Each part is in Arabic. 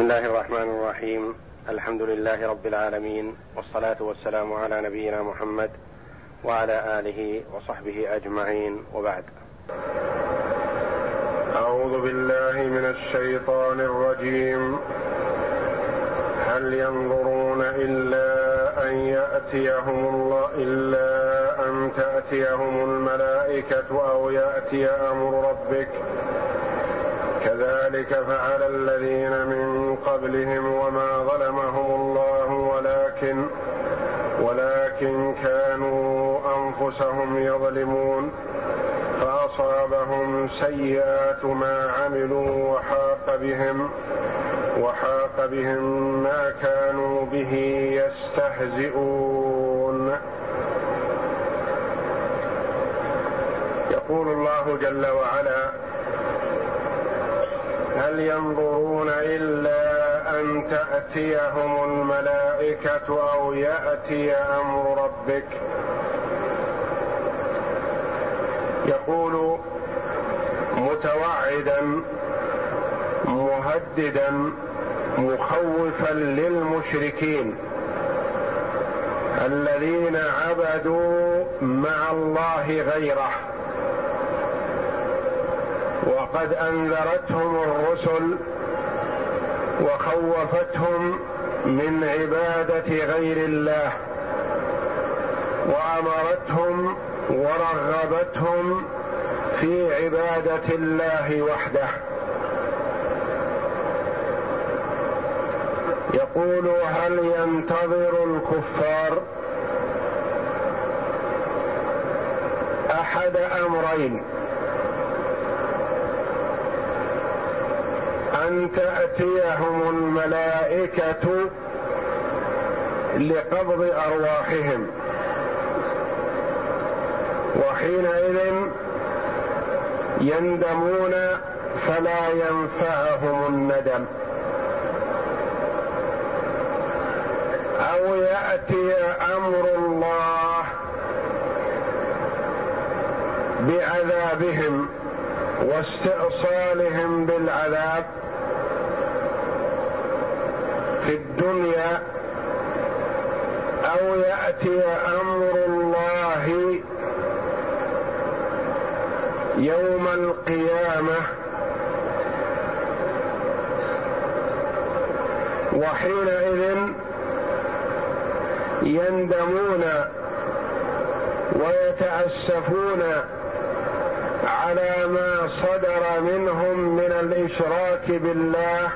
بسم الله الرحمن الرحيم الحمد لله رب العالمين والصلاه والسلام على نبينا محمد وعلى اله وصحبه اجمعين وبعد اعوذ بالله من الشيطان الرجيم هل ينظرون الا ان ياتيهم الله الا ان تاتيهم الملائكه أو ياتي أمر ربك كذلك فعل الذين من قبلهم وما ظلمهم الله ولكن ولكن كانوا أنفسهم يظلمون فأصابهم سيئات ما عملوا وحاق بهم وحاق بهم ما كانوا به يستهزئون. يقول الله جل وعلا هل ينظرون إلا أن تأتيهم الملائكة أو يأتي أمر ربك؟ يقول متوعدا مهددا مخوفا للمشركين الذين عبدوا مع الله غيره. وقد أنذرتهم الرسل وخوفتهم من عبادة غير الله وأمرتهم ورغبتهم في عبادة الله وحده. يقول هل ينتظر الكفار أحد أمرين؟ أن تأتيهم الملائكة لقبض أرواحهم. وحينئذ يندمون فلا ينفعهم الندم. أو يأتي أمر الله بعذابهم واستئصالهم بالعذاب في الدنيا أو يأتي أمر الله يوم القيامة وحينئذ يندمون ويتأسفون على ما صدر منهم من الإشراك بالله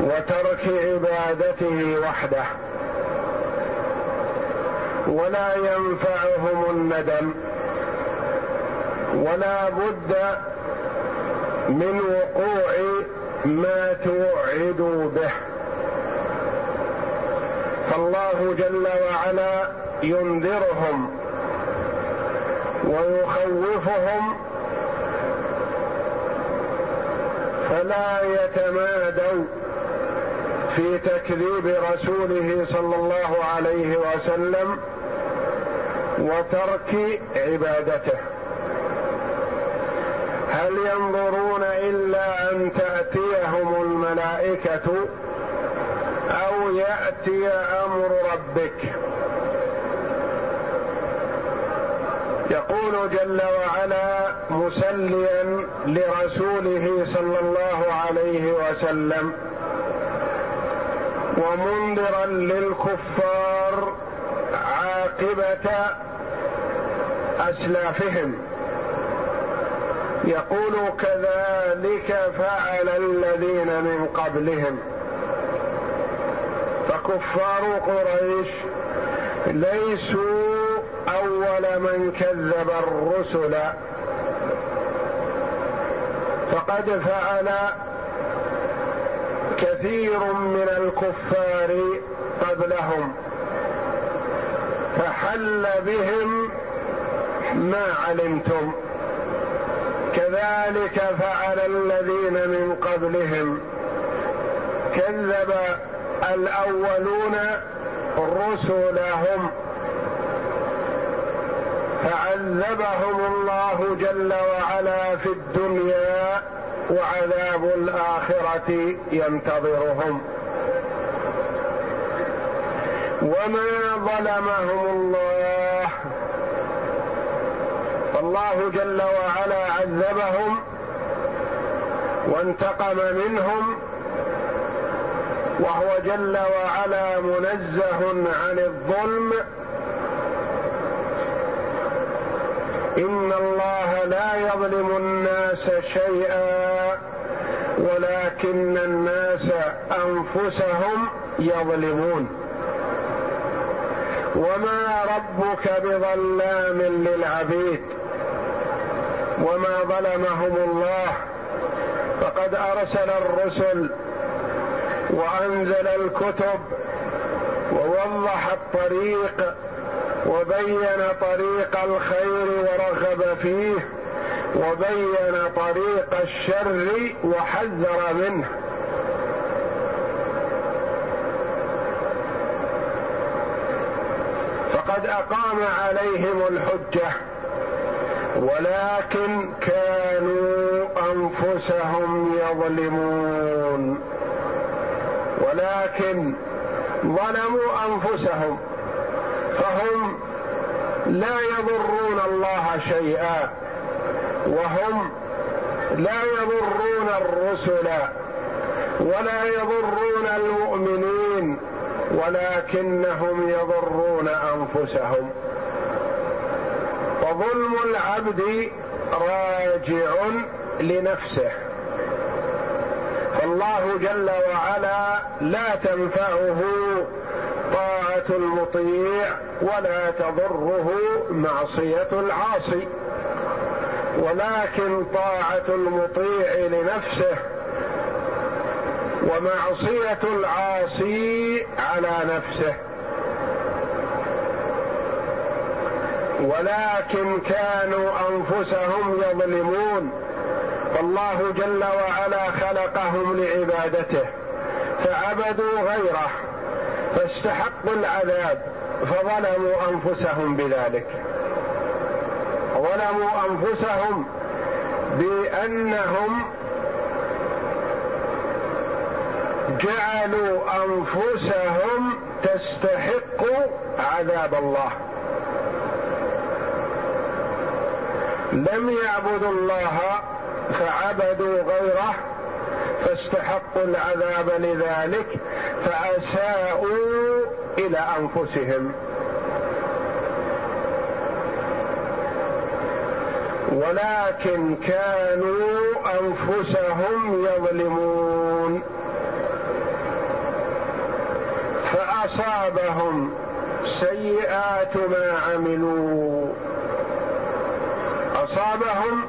وترك عبادته وحده. ولا ينفعهم الندم. ولا بد من وقوع ما توعدوا به. فالله جل وعلا ينذرهم ويخوفهم فلا يتمادوا في تكذيب رسوله صلى الله عليه وسلم وترك عبادته. هل ينظرون إلا أن تأتيهم الملائكة أو يأتي أمر ربك؟ يقول جل وعلا مسليا لرسوله صلى الله عليه وسلم ومنذرا للكفار عاقبة أسلافهم. يقول كذلك فعل الذين من قبلهم. فكفار قريش ليسوا اول من كذب الرسل فقد فعل كثير من الكفار قبلهم فحل بهم ما علمتم. كذلك فعل الذين من قبلهم. كذب الأولون رسلهم. فعذبهم الله جل وعلا في الدنيا وعذاب الآخرة ينتظرهم. وما ظلمهم الله. فالله جل وعلا عذبهم وانتقم منهم وهو جل وعلا منزه عن الظلم إن الله لا يظلم الناس شيئا ولكن الناس أنفسهم يظلمون. وما ربك بظلام للعبيد. وما ظلمهم الله. فقد أرسل الرسل وأنزل الكتب ووضح الطريق وبين طريق الخير ورغب فيه وبين طريق الشر وحذر منه. فقد أقام عليهم الحجة ولكن كانوا أنفسهم يظلمون. ولكن ظلموا أنفسهم. فهم لا يضرون الله شيئا وهم لا يضرون الرسل ولا يضرون المؤمنين ولكنهم يضرون أنفسهم. وظلم العبد راجع لنفسه. فالله جل وعلا لا تنفعه طاعة المطيع ولا تضره معصية العاصي. ولكن طاعة المطيع لنفسه ومعصية العاصي على نفسه. ولكن كانوا أنفسهم يظلمون. فالله جل وعلا خلقهم لعبادته فعبدوا غيره. فاستحقوا العذاب فظلموا أنفسهم بذلك. ظلموا أنفسهم بأنهم جعلوا أنفسهم تستحق عذاب الله. لم يعبدوا الله فعبدوا غيره فاستحقوا العذاب لذلك فأساءوا إلى أنفسهم. ولكن كانوا أنفسهم يظلمون. فأصابهم سيئات ما عملوا. أصابهم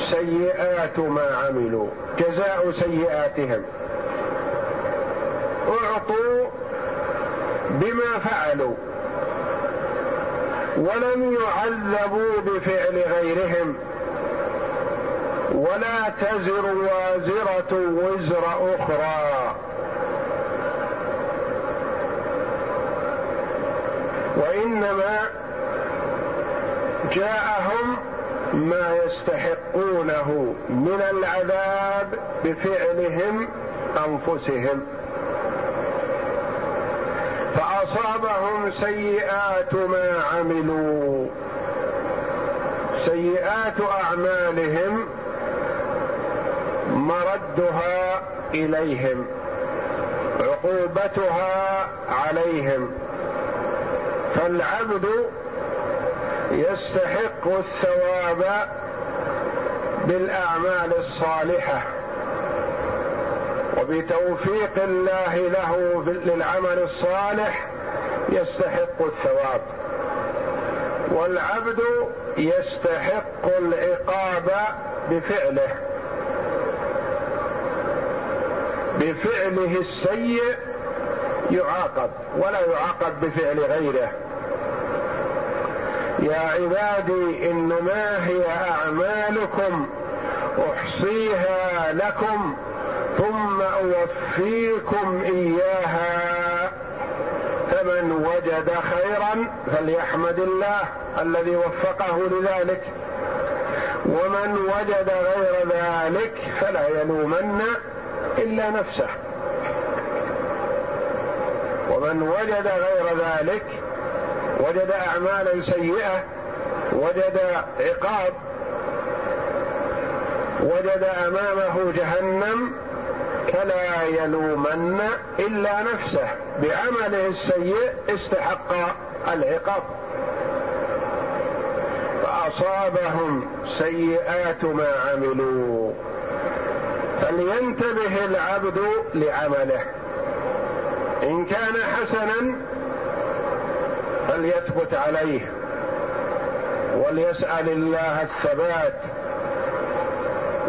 سيئات ما عملوا جزاء سيئاتهم. أعطوا بما فعلوا ولم يعذبوا بفعل غيرهم. ولا تزر وازرة وزر أخرى. وإنما جاءهم ما يستحقونه من العذاب بفعلهم أنفسهم. فأصابهم سيئات ما عملوا. سيئات أعمالهم مردها إليهم عقوبتها عليهم. فالعبد يستحق الثواب بالأعمال الصالحة وبتوفيق الله له للعمل الصالح يستحق الثواب. والعبد يستحق العقاب بفعله بفعله السيء يعاقب ولا يعاقب بفعل غيره. يا عبادي إنما هي أعمالكم أحصيها لكم ثم أوفيكم إياها. فمن وجد خيرا فليحمد الله الذي وفقه لذلك. ومن وجد غير ذلك فلا يلومن إلا نفسه. ومن وجد غير ذلك وجد اعمالا سيئة وجد عقاب وجد أمامه جهنم فلا يلومن إلا نفسه. بعمله السيء استحق العقاب. فأصابهم سيئات ما عملوا. فلينتبه العبد لعمله. إن كان حسنا فليثبت عليه. وليسأل الله الثبات.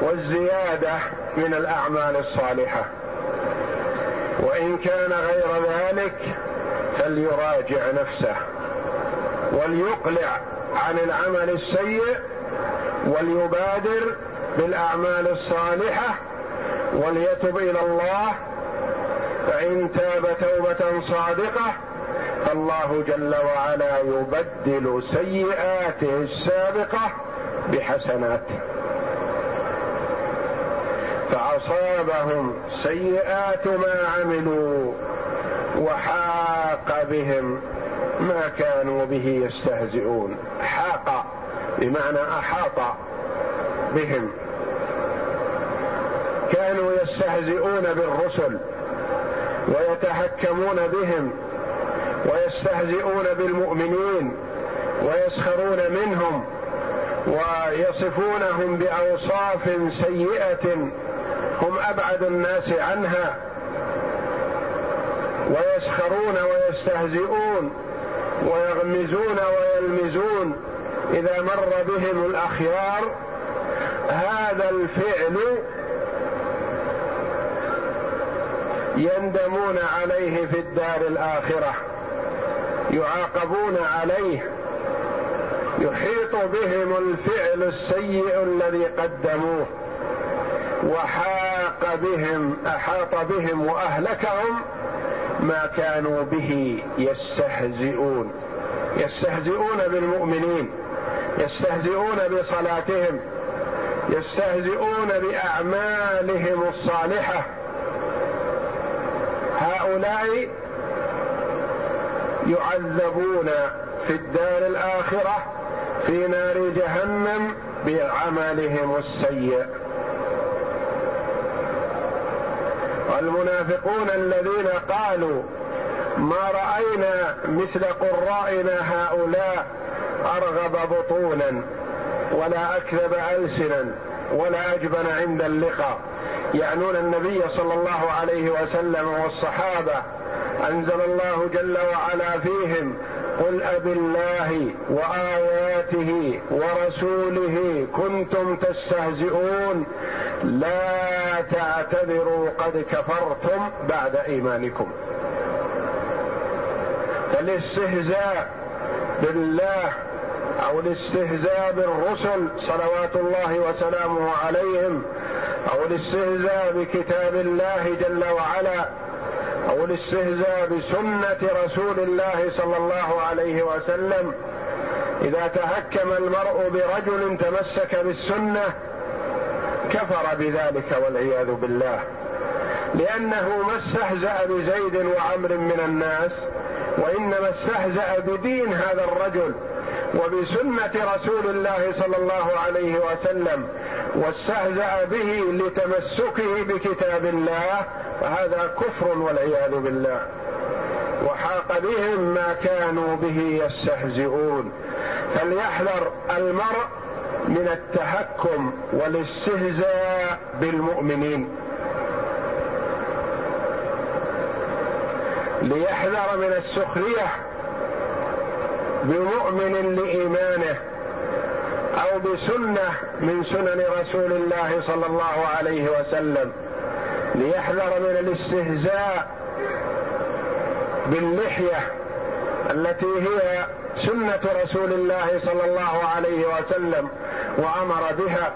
والزيادة من الأعمال الصالحة. وإن كان غير ذلك فليراجع نفسه وليقلع عن العمل السيء وليبادر بالأعمال الصالحة وليتب إلى الله. فإن تاب توبة صادقة فالله جل وعلا يبدل سيئاته السابقة بحسناته. فأصابهم سيئات ما عملوا وحاق بهم ما كانوا به يستهزئون. حاق بمعنى أحاط بهم. كانوا يستهزئون بالرسل ويتحكمون بهم ويستهزئون بالمؤمنين ويسخرون منهم ويصفونهم بأوصاف سيئة هم أبعد الناس عنها ويسخرون ويستهزئون ويغمزون ويلمزون إذا مر بهم الأخيار هذا الفعل يندمون عليه في الدار الآخرة يعاقبون عليه يحيط بهم الفعل السيء الذي قدموه وحاق بهم أحاط بهم وأهلكهم ما كانوا به يستهزئون. يستهزئون بالمؤمنين يستهزئون بصلاتهم يستهزئون بأعمالهم الصالحة. هؤلاء يعذبون في الدار الآخرة في نار جهنم بعملهم السيئ والمنافقون الذين قالوا ما رأينا مثل قرائنا هؤلاء أرغب بطونا ولا أكذب ألسنا ولا أجبن عند اللقاء. يعنون النبي صلى الله عليه وسلم والصحابة أنزل الله جل وعلا فيهم قل أب الله وآياته ورسوله كنتم تستهزئون. لا تعتذروا قد كفرتم بعد إيمانكم. فالاستهزاء بالله أو الاستهزاء بالرسل صلوات الله وسلامه عليهم أو الاستهزاء بكتاب الله جل وعلا أو الاستهزاء بسنة رسول الله صلى الله عليه وسلم. إذا تهكم المرء برجل تمسك بالسنة كفر بذلك والعياذ بالله. لأنه ما استهزأ بزيد وعمر من الناس وإنما استهزأ بدين هذا الرجل وبسنة رسول الله صلى الله عليه وسلم واستهزأ به لتمسكه بكتاب الله فهذا كفر والعياذ بالله. وحاق بهم ما كانوا به يستهزئون. فليحذر المرء من التهكم والاستهزاء بالمؤمنين. ليحذر من السخرية بمؤمن لإيمانه أو بسنة من سنن رسول الله صلى الله عليه وسلم. ليحذر من الاستهزاء باللحية التي هي سنة رسول الله صلى الله عليه وسلم وأمر بها.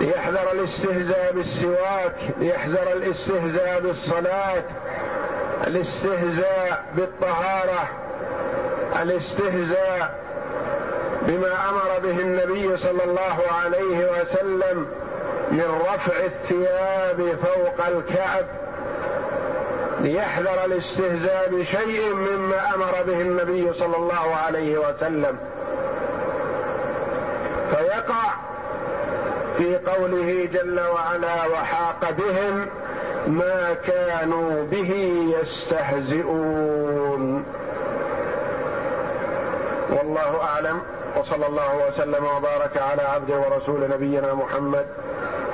ليحذر الاستهزاء بالسواك ليحذر الاستهزاء بالصلاة الاستهزاء بالطهارة الاستهزاء بما أمر به النبي صلى الله عليه وسلم من رفع الثياب فوق الكعب ليحذر الاستهزاء بشيء مما أمر به النبي صلى الله عليه وسلم. فيقع في قوله جل وعلا وحاق بهم ما كانوا به يستهزئون والله أعلم. وصلى الله وسلم وبارك على عبده ورسول نبينا محمد